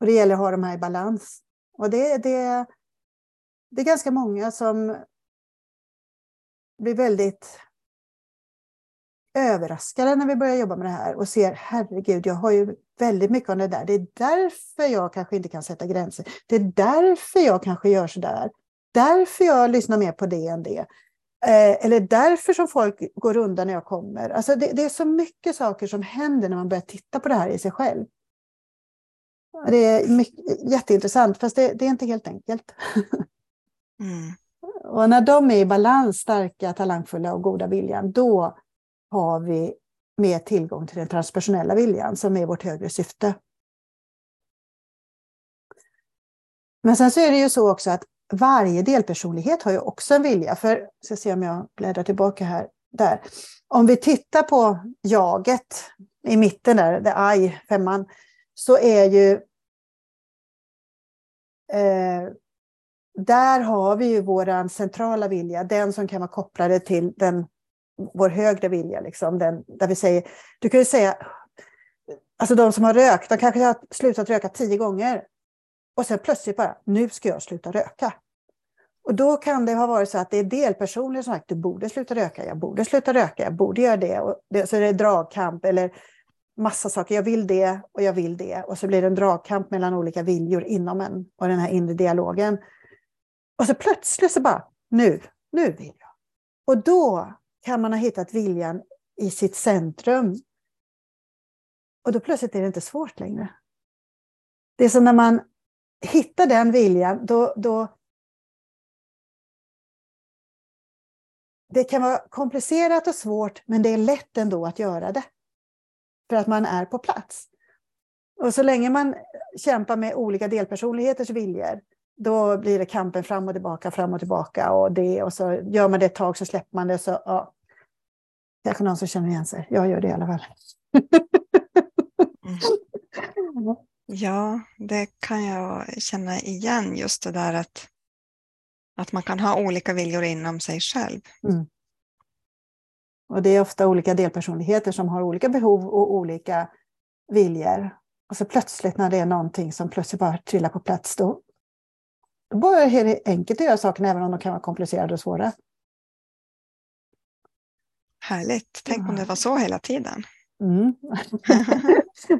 B: Och det gäller att ha de här i balans. Och det, det, det är ganska många som blir väldigt överraskade när vi börjar jobba med det här och ser herregud, jag har ju väldigt mycket av det där. Det är därför jag kanske inte kan sätta gränser. Det är därför jag kanske gör så där. Därför jag lyssnar mer på det än det. Eh, eller därför som folk går undan när jag kommer. Alltså det, det, är så mycket saker som händer när man börjar titta på det här i sig själv. Det är mycket, jätteintressant, fast det, det, är inte helt enkelt. Mm. Och när de är i balans, starka, talangfulla och goda viljan, då har vi mer tillgång till den transpersonella viljan som är vårt högre syfte. Men sen så är det ju så också att varje delpersonlighet har ju också en vilja. För, ska se om jag bläddrar tillbaka här. Där. Om vi tittar på jaget i mitten där, det I, femman, så är ju eh, där har vi ju vår centrala vilja, den som kan vara kopplad till den, vår högre vilja. Liksom, den, där vi säger, du kan ju säga, alltså de som har rökt, de kanske har slutat röka tio gånger. Och sen plötsligt bara, nu ska jag sluta röka. Och då kan det ha varit så att det är delpersoner som sagt, du borde sluta röka, jag borde sluta röka, jag borde göra det. Och det så är det dragkamp eller massa saker, jag vill det och jag vill det. Och så blir det en dragkamp mellan olika viljor inom en och den här inre dialogen. Och så plötsligt så bara, nu, nu vill jag. Och då kan man ha hittat viljan i sitt centrum. Och då plötsligt är det inte svårt längre. Det är som när man hittar den viljan, då, då det kan vara komplicerat och svårt, men det är lätt ändå att göra det. För att man är på plats. Och så länge man kämpar med olika delpersonligheters viljor, då blir det kampen fram och tillbaka, fram och tillbaka och det och så gör man det ett tag så släpper man det. Så, ja. Kanske någon som känner igen sig. Jag gör det i alla fall.
A: Mm. Ja, det kan jag känna igen, just det där att att man kan ha olika viljor inom sig själv. Mm.
B: Och det är ofta olika delpersonligheter som har olika behov och olika viljor. Och så plötsligt när det är någonting som plötsligt bara trillar på plats, då, då bara är det enkelt att göra sakerna även om de kan vara komplicerade och svåra.
A: Härligt. Tänk om det var så hela tiden.
B: Mm.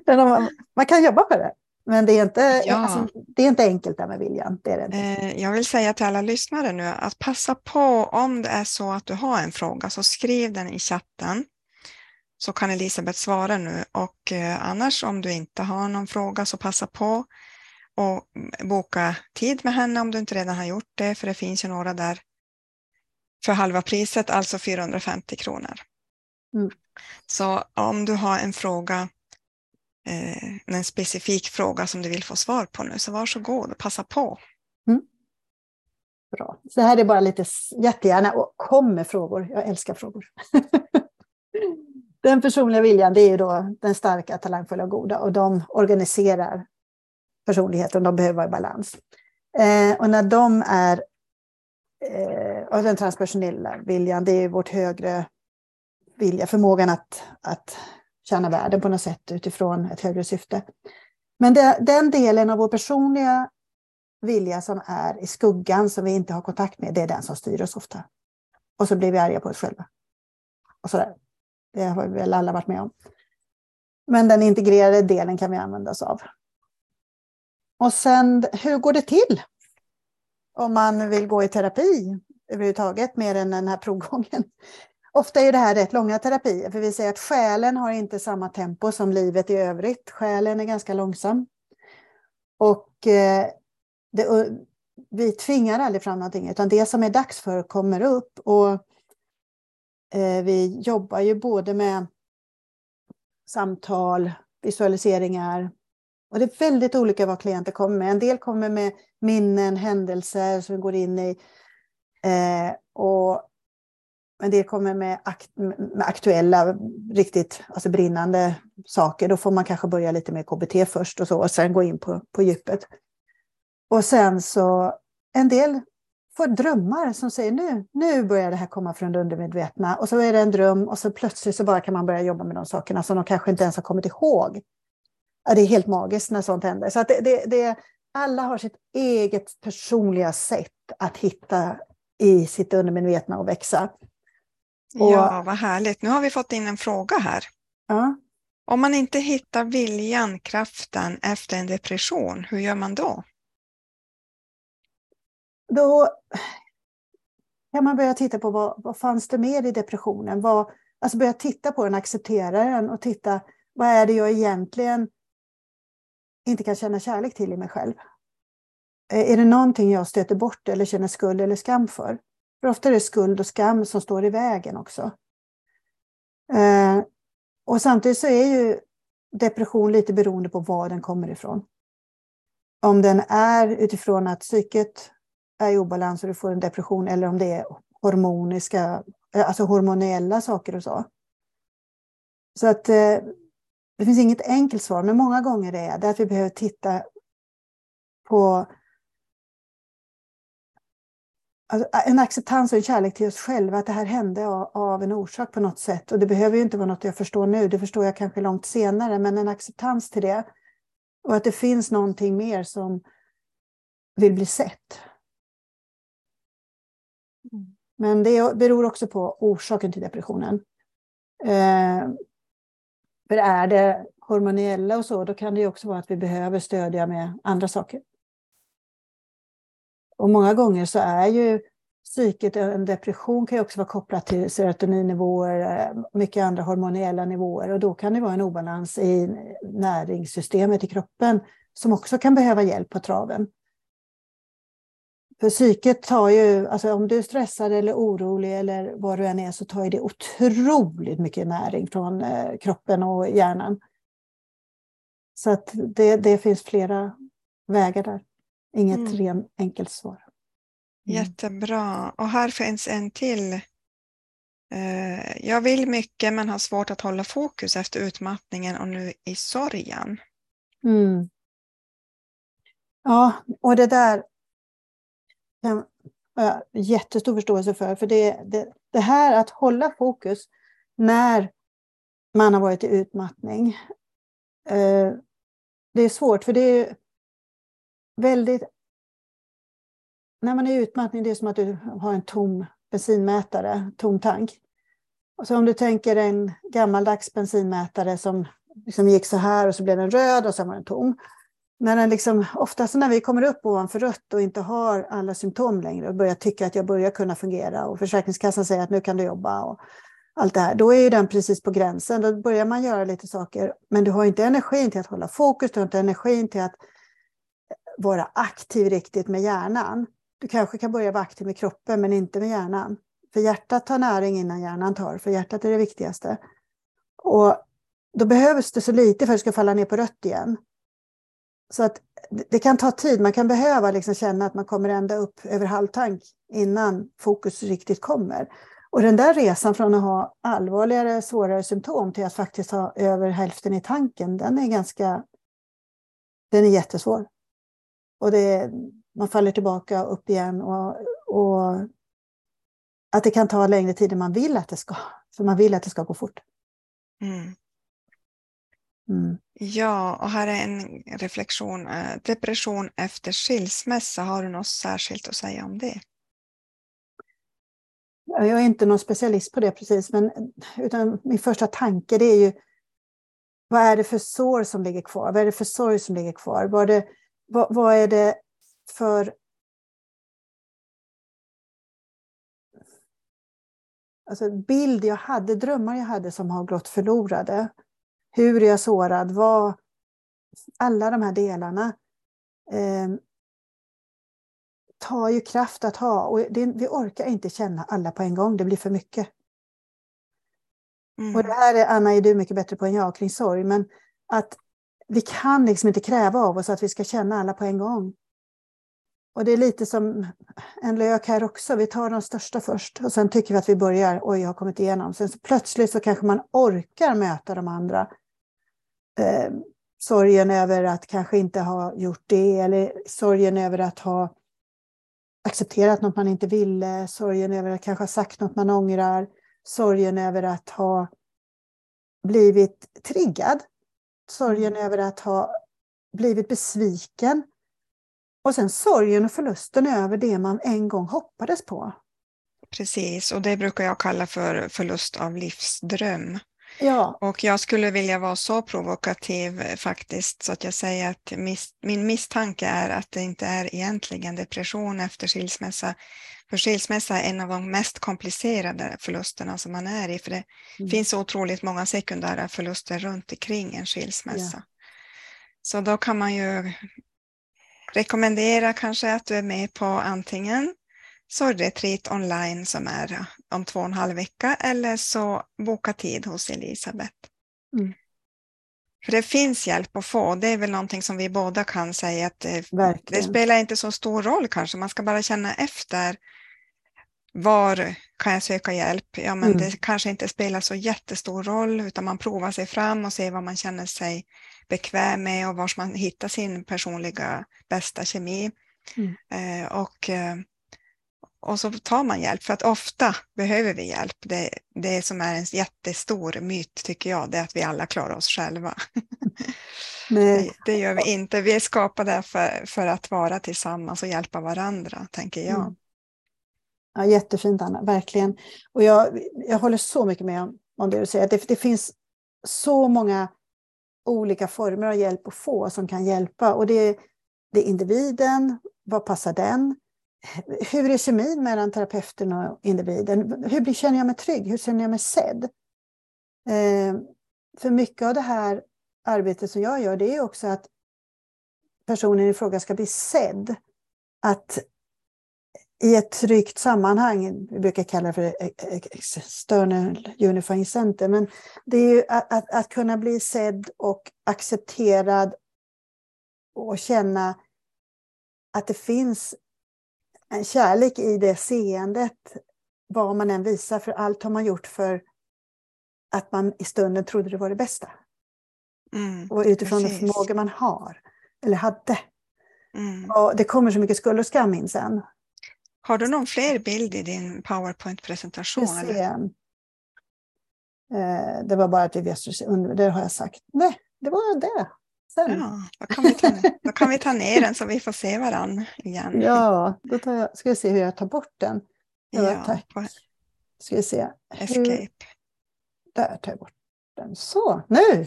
B: man kan jobba på det. Men det är inte, ja. alltså, det är inte enkelt där med viljan. Det är det
A: eh, jag vill säga till alla lyssnare nu att passa på om det är så att du har en fråga så skriv den i chatten så kan Elisabeth svara nu och eh, annars om du inte har någon fråga så passa på och boka tid med henne om du inte redan har gjort det för det finns ju några där för halva priset, alltså 450 kronor. Mm. Så om du har en fråga eh, en specifik fråga som du vill få svar på nu. Så varsågod och passa på. Mm.
B: Bra. Så här är bara lite jättegärna och kom med frågor. Jag älskar frågor. den personliga viljan det är då den starka, talangfulla och goda och de organiserar personligheten. De behöver vara i balans. Eh, och när de är eh, och den transpersonella viljan, det är vårt högre vilja, förmågan att, att tjäna världen på något sätt utifrån ett högre syfte. Men det, den delen av vår personliga vilja som är i skuggan, som vi inte har kontakt med, det är den som styr oss ofta. Och så blir vi arga på oss själva. Och sådär. Det har vi väl alla varit med om. Men den integrerade delen kan vi använda oss av. Och sen, hur går det till? Om man vill gå i terapi överhuvudtaget, mer än den här provgången. Ofta är det här rätt långa terapier, för vi säger att själen har inte samma tempo som livet i övrigt. Själen är ganska långsam. Och eh, det, vi tvingar aldrig fram någonting, utan det som är dags för kommer upp. Och eh, vi jobbar ju både med samtal, visualiseringar. Och det är väldigt olika vad klienter kommer med. En del kommer med minnen, händelser som vi går in i. Eh, och men det kommer med, akt, med aktuella, riktigt alltså brinnande saker. Då får man kanske börja lite med KBT först och så och sen gå in på, på djupet. Och sen så en del får drömmar som säger nu, nu börjar det här komma från det undermedvetna. Och så är det en dröm och så plötsligt så bara kan man börja jobba med de sakerna som de kanske inte ens har kommit ihåg. Ja, det är helt magiskt när sånt händer. Så att det, det, det, alla har sitt eget personliga sätt att hitta i sitt undermedvetna och växa.
A: Och, ja, vad härligt. Nu har vi fått in en fråga här. Ja. Om man inte hittar viljan, kraften efter en depression, hur gör man då?
B: Då kan man börja titta på vad, vad fanns det mer i depressionen? Vad, alltså börja titta på den, acceptera den och titta vad är det jag egentligen inte kan känna kärlek till i mig själv? Är det någonting jag stöter bort eller känner skuld eller skam för? För ofta är det skuld och skam som står i vägen också. Eh, och samtidigt så är ju depression lite beroende på var den kommer ifrån. Om den är utifrån att psyket är i obalans och du får en depression eller om det är hormoniska, eh, alltså hormonella saker och så. Så att eh, det finns inget enkelt svar, men många gånger är det att vi behöver titta på en acceptans och en kärlek till oss själva, att det här hände av, en orsak på något sätt. Och det behöver ju inte vara något jag förstår nu, det förstår jag kanske långt senare, men en acceptans till det. Och att det finns någonting mer som vill bli sett. Mm. Men det beror också på orsaken till depressionen. Eh, för är det hormoniella och så, då kan det också vara att vi behöver stödja med andra saker. Och många gånger så är ju psyket, en depression kan ju också vara kopplat till serotoninnivåer, eh, mycket andra hormoniella nivåer och då kan det vara en obalans i näringssystemet i kroppen som också kan behöva hjälp på traven. För psyket tar ju, alltså om du är stressad eller orolig eller vad du än är så tar det otroligt mycket näring från eh, kroppen och hjärnan. Så att det, det finns flera vägar där. Inget mm. rent enkelt svar.
A: Mm. Jättebra. Och här finns en till. Eh, jag vill mycket men har svårt att hålla fokus efter utmattningen och nu i sorgen.
B: Mm. Ja, och det där har jag jättestor förståelse för. För det, det, det här att hålla fokus när man har varit i utmattning. Eh, det är svårt för det är väldigt... När man är i utmattning det är som att du har en tom bensinmätare, tom tank. Så om du tänker en gammaldags bensinmätare som liksom gick så här och så blev den röd och sen var den tom när den liksom, oftast när vi kommer upp ovanför rött och inte har alla symptom längre och börjar tycka att jag börjar kunna fungera och Försäkringskassan säger att nu kan du jobba och allt det här, då är ju den precis på gränsen. Då börjar man göra lite saker, men du har inte energin till att hålla fokus, du har inte energin till att vara aktiv riktigt med hjärnan. Du kanske kan börja vara aktiv med kroppen, men inte med hjärnan. För hjärtat tar näring innan hjärnan tar, för hjärtat är det viktigaste. Och då behövs det så lite för att det ska falla ner på rött igen. Så att det kan ta tid, man kan behöva liksom känna att man kommer ända upp över halvtank innan fokus riktigt kommer. Och den där resan från att ha allvarligare, svårare symptom till att faktiskt ha över hälften i tanken, den är ganska... Den är jättesvår. Och det, man faller tillbaka upp igen och, och att det kan ta längre tid än man vill att det ska. För man vill att det ska gå fort. Mm.
A: Mm. Ja, och här är en reflektion. Eh, depression efter skilsmässa, har du något särskilt att säga om det?
B: Jag är inte någon specialist på det precis, men utan min första tanke det är ju vad är det för sår som ligger kvar? Vad är det för sorg som ligger kvar? Vad, det, vad, vad är det för alltså bild jag hade, drömmar jag hade som har gått förlorade? hur är jag sårad, vad, alla de här delarna eh, tar ju kraft att ha och det, vi orkar inte känna alla på en gång, det blir för mycket. Mm. Och det här är, Anna, är du mycket bättre på än jag kring sorg, men att vi kan liksom inte kräva av oss att vi ska känna alla på en gång. Och det är lite som en lök här också, vi tar de största först och sen tycker vi att vi börjar, oj jag har kommit igenom. Sen så plötsligt så kanske man orkar möta de andra eh, sorgen över att kanske inte ha gjort det eller sorgen över att ha accepterat något man inte ville, sorgen över att kanske ha sagt något man ångrar, sorgen över att ha blivit triggad, sorgen mm. över att ha blivit besviken och sen sorgen och förlusten över det man en gång hoppades på.
A: Precis, och det brukar jag kalla för förlust av livsdröm.
B: Ja.
A: Och jag skulle vilja vara så provokativ eh, faktiskt så att jag säger att mis min misstanke är att det inte är egentligen depression efter skilsmässa. För skilsmässa är en av de mest komplicerade förlusterna som man är i. För det mm. finns otroligt många sekundära förluster runt omkring en skilsmässa. Ja. Så då kan man ju rekommendera kanske att du är med på antingen sorgretreat online som är om två och en halv vecka eller så boka tid hos Elisabeth. Mm. För det finns hjälp att få. Det är väl någonting som vi båda kan säga att det, det, spelar inte så stor roll kanske. Man ska bara känna efter. Var kan jag söka hjälp? Ja, men mm. det kanske inte spelar så jättestor roll utan man provar sig fram och ser vad man känner sig bekväm med och var man hittar sin personliga bästa kemi. Mm. Eh, och eh, och så tar man hjälp, för att ofta behöver vi hjälp. Det, det som är en jättestor myt tycker jag, det är att vi alla klarar oss själva. Det, det, gör vi inte. Vi är skapade för, för att vara tillsammans och hjälpa varandra, tänker jag. Mm.
B: Ja, jättefint Anna, verkligen. Och jag, jag håller så mycket med om, om det du säger. Det, det finns så många olika former av hjälp att få som kan hjälpa. Och det, det är individen, vad passar den? Hur är kemin mellan terapeuten och individen? Hur känner jag mig trygg? Hur känner jag mig sedd? Eh, för mycket av det här arbetet som jag gör, det är också att personen i fråga ska bli sedd. Att i ett tryggt sammanhang, vi brukar kalla det för e- e- e- external unifying center, men det är ju att, att, att kunna bli sedd och accepterad och känna att det finns en kärlek i det seendet, vad man än visar, för allt har man gjort för att man i stunden trodde det var det bästa. Mm, och utifrån precis. den förmåga man har, eller hade. Mm. Och det kommer så mycket skuld och skam in sen.
A: Har du någon fler bild i din PowerPoint-presentation?
B: Eh, det var bara att vet, det har jag sagt. Nej, det var det.
A: Sen. Ja, då kan, vi ta, då kan vi ta ner den så vi får se varandra igen.
B: Ja, då tar jag, ska vi se hur jag tar bort den. Ja, tack. Ska vi se.
A: Escape. Hur,
B: där tar jag bort den. Så, nu!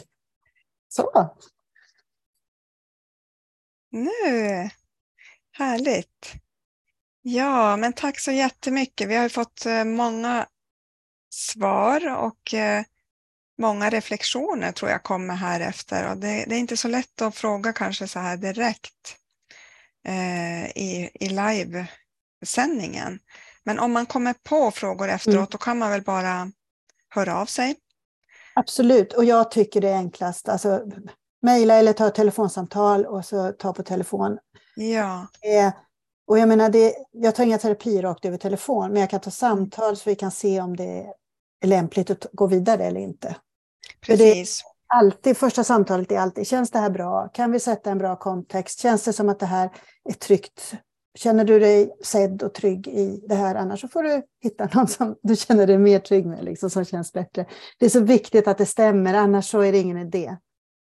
B: Så.
A: Nu! Härligt. Ja, men tack så jättemycket. Vi har fått eh, många svar och eh, många reflektioner tror jag kommer här efter. Och det, det är inte så lätt att fråga kanske så här direkt eh, i, i livesändningen. Men om man kommer på frågor efteråt mm. då kan man väl bara höra av sig.
B: Absolut, och jag tycker det är enklast. Alltså, mejla eller ta ett telefonsamtal och så ta på telefon.
A: Ja.
B: Eh, och jag menar, det, jag tar inga terapier rakt över telefon, men jag kan ta samtal så vi kan se om det är lämpligt att gå vidare eller inte.
A: Precis.
B: alltid, första samtalet är alltid, känns det här bra? Kan vi sätta en bra kontext? Känns det som att det här är tryggt? Känner du dig sedd och trygg i det här? Annars så får du hitta någon som du känner dig mer trygg med, liksom, som känns bättre. Det är så viktigt att det stämmer, annars så är det ingen idé.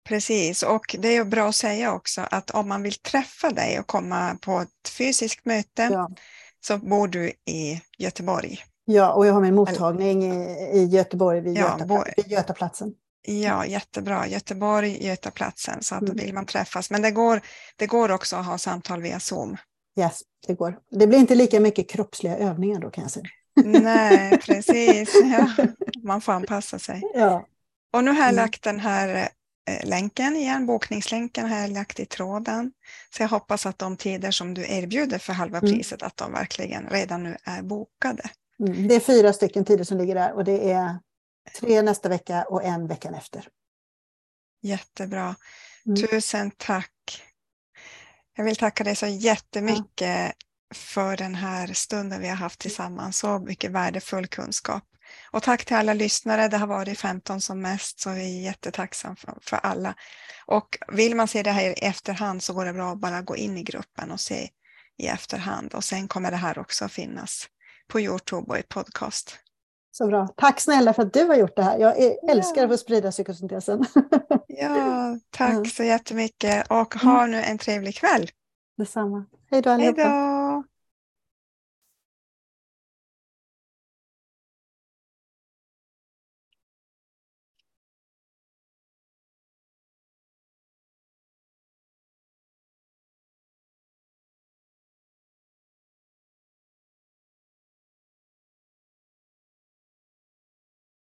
A: Precis, och det är bra att säga också att om man vill träffa dig och komma på ett fysiskt möte ja. så bor du i Göteborg.
B: Ja, och jag har min mottagning i, Göteborg vid, ja, Göta, vid Götaplatsen.
A: Ja, jättebra. Göteborg, Götaplatsen, så att mm. då vill man träffas. Men det går, det går också att ha samtal via Zoom.
B: Yes, det går. Det blir inte lika mycket kroppsliga övningar då kan jag säga.
A: Nej, precis. Ja, man får anpassa sig.
B: Ja.
A: Och nu har jag mm. lagt den här eh, länken igen, bokningslänken har jag lagt i tråden. Så jag hoppas att de tider som du erbjuder för halva mm. priset, att de verkligen redan nu är bokade.
B: Mm. Det är fyra stycken tider som ligger där och det är tre nästa vecka och en veckan efter.
A: Jättebra. Mm. Tusen tack. Jag vill tacka dig så jättemycket ja. för den här stunden vi har haft tillsammans. Så mycket värdefull kunskap. Och tack till alla lyssnare. Det har varit 15 som mest, så vi är jättetacksamma för, för alla. Och vill man se det här i efterhand så går det bra att bara gå in i gruppen och se i efterhand. Och sen kommer det här också finnas på Youtube podcast.
B: Så bra. Tack snälla för att du har gjort det här. Jag älskar ja. att få sprida psykosyntesen.
A: ja, tack så jättemycket och ha mm. nu en trevlig kväll.
B: Detsamma. Hej då allihopa.
A: Hej då.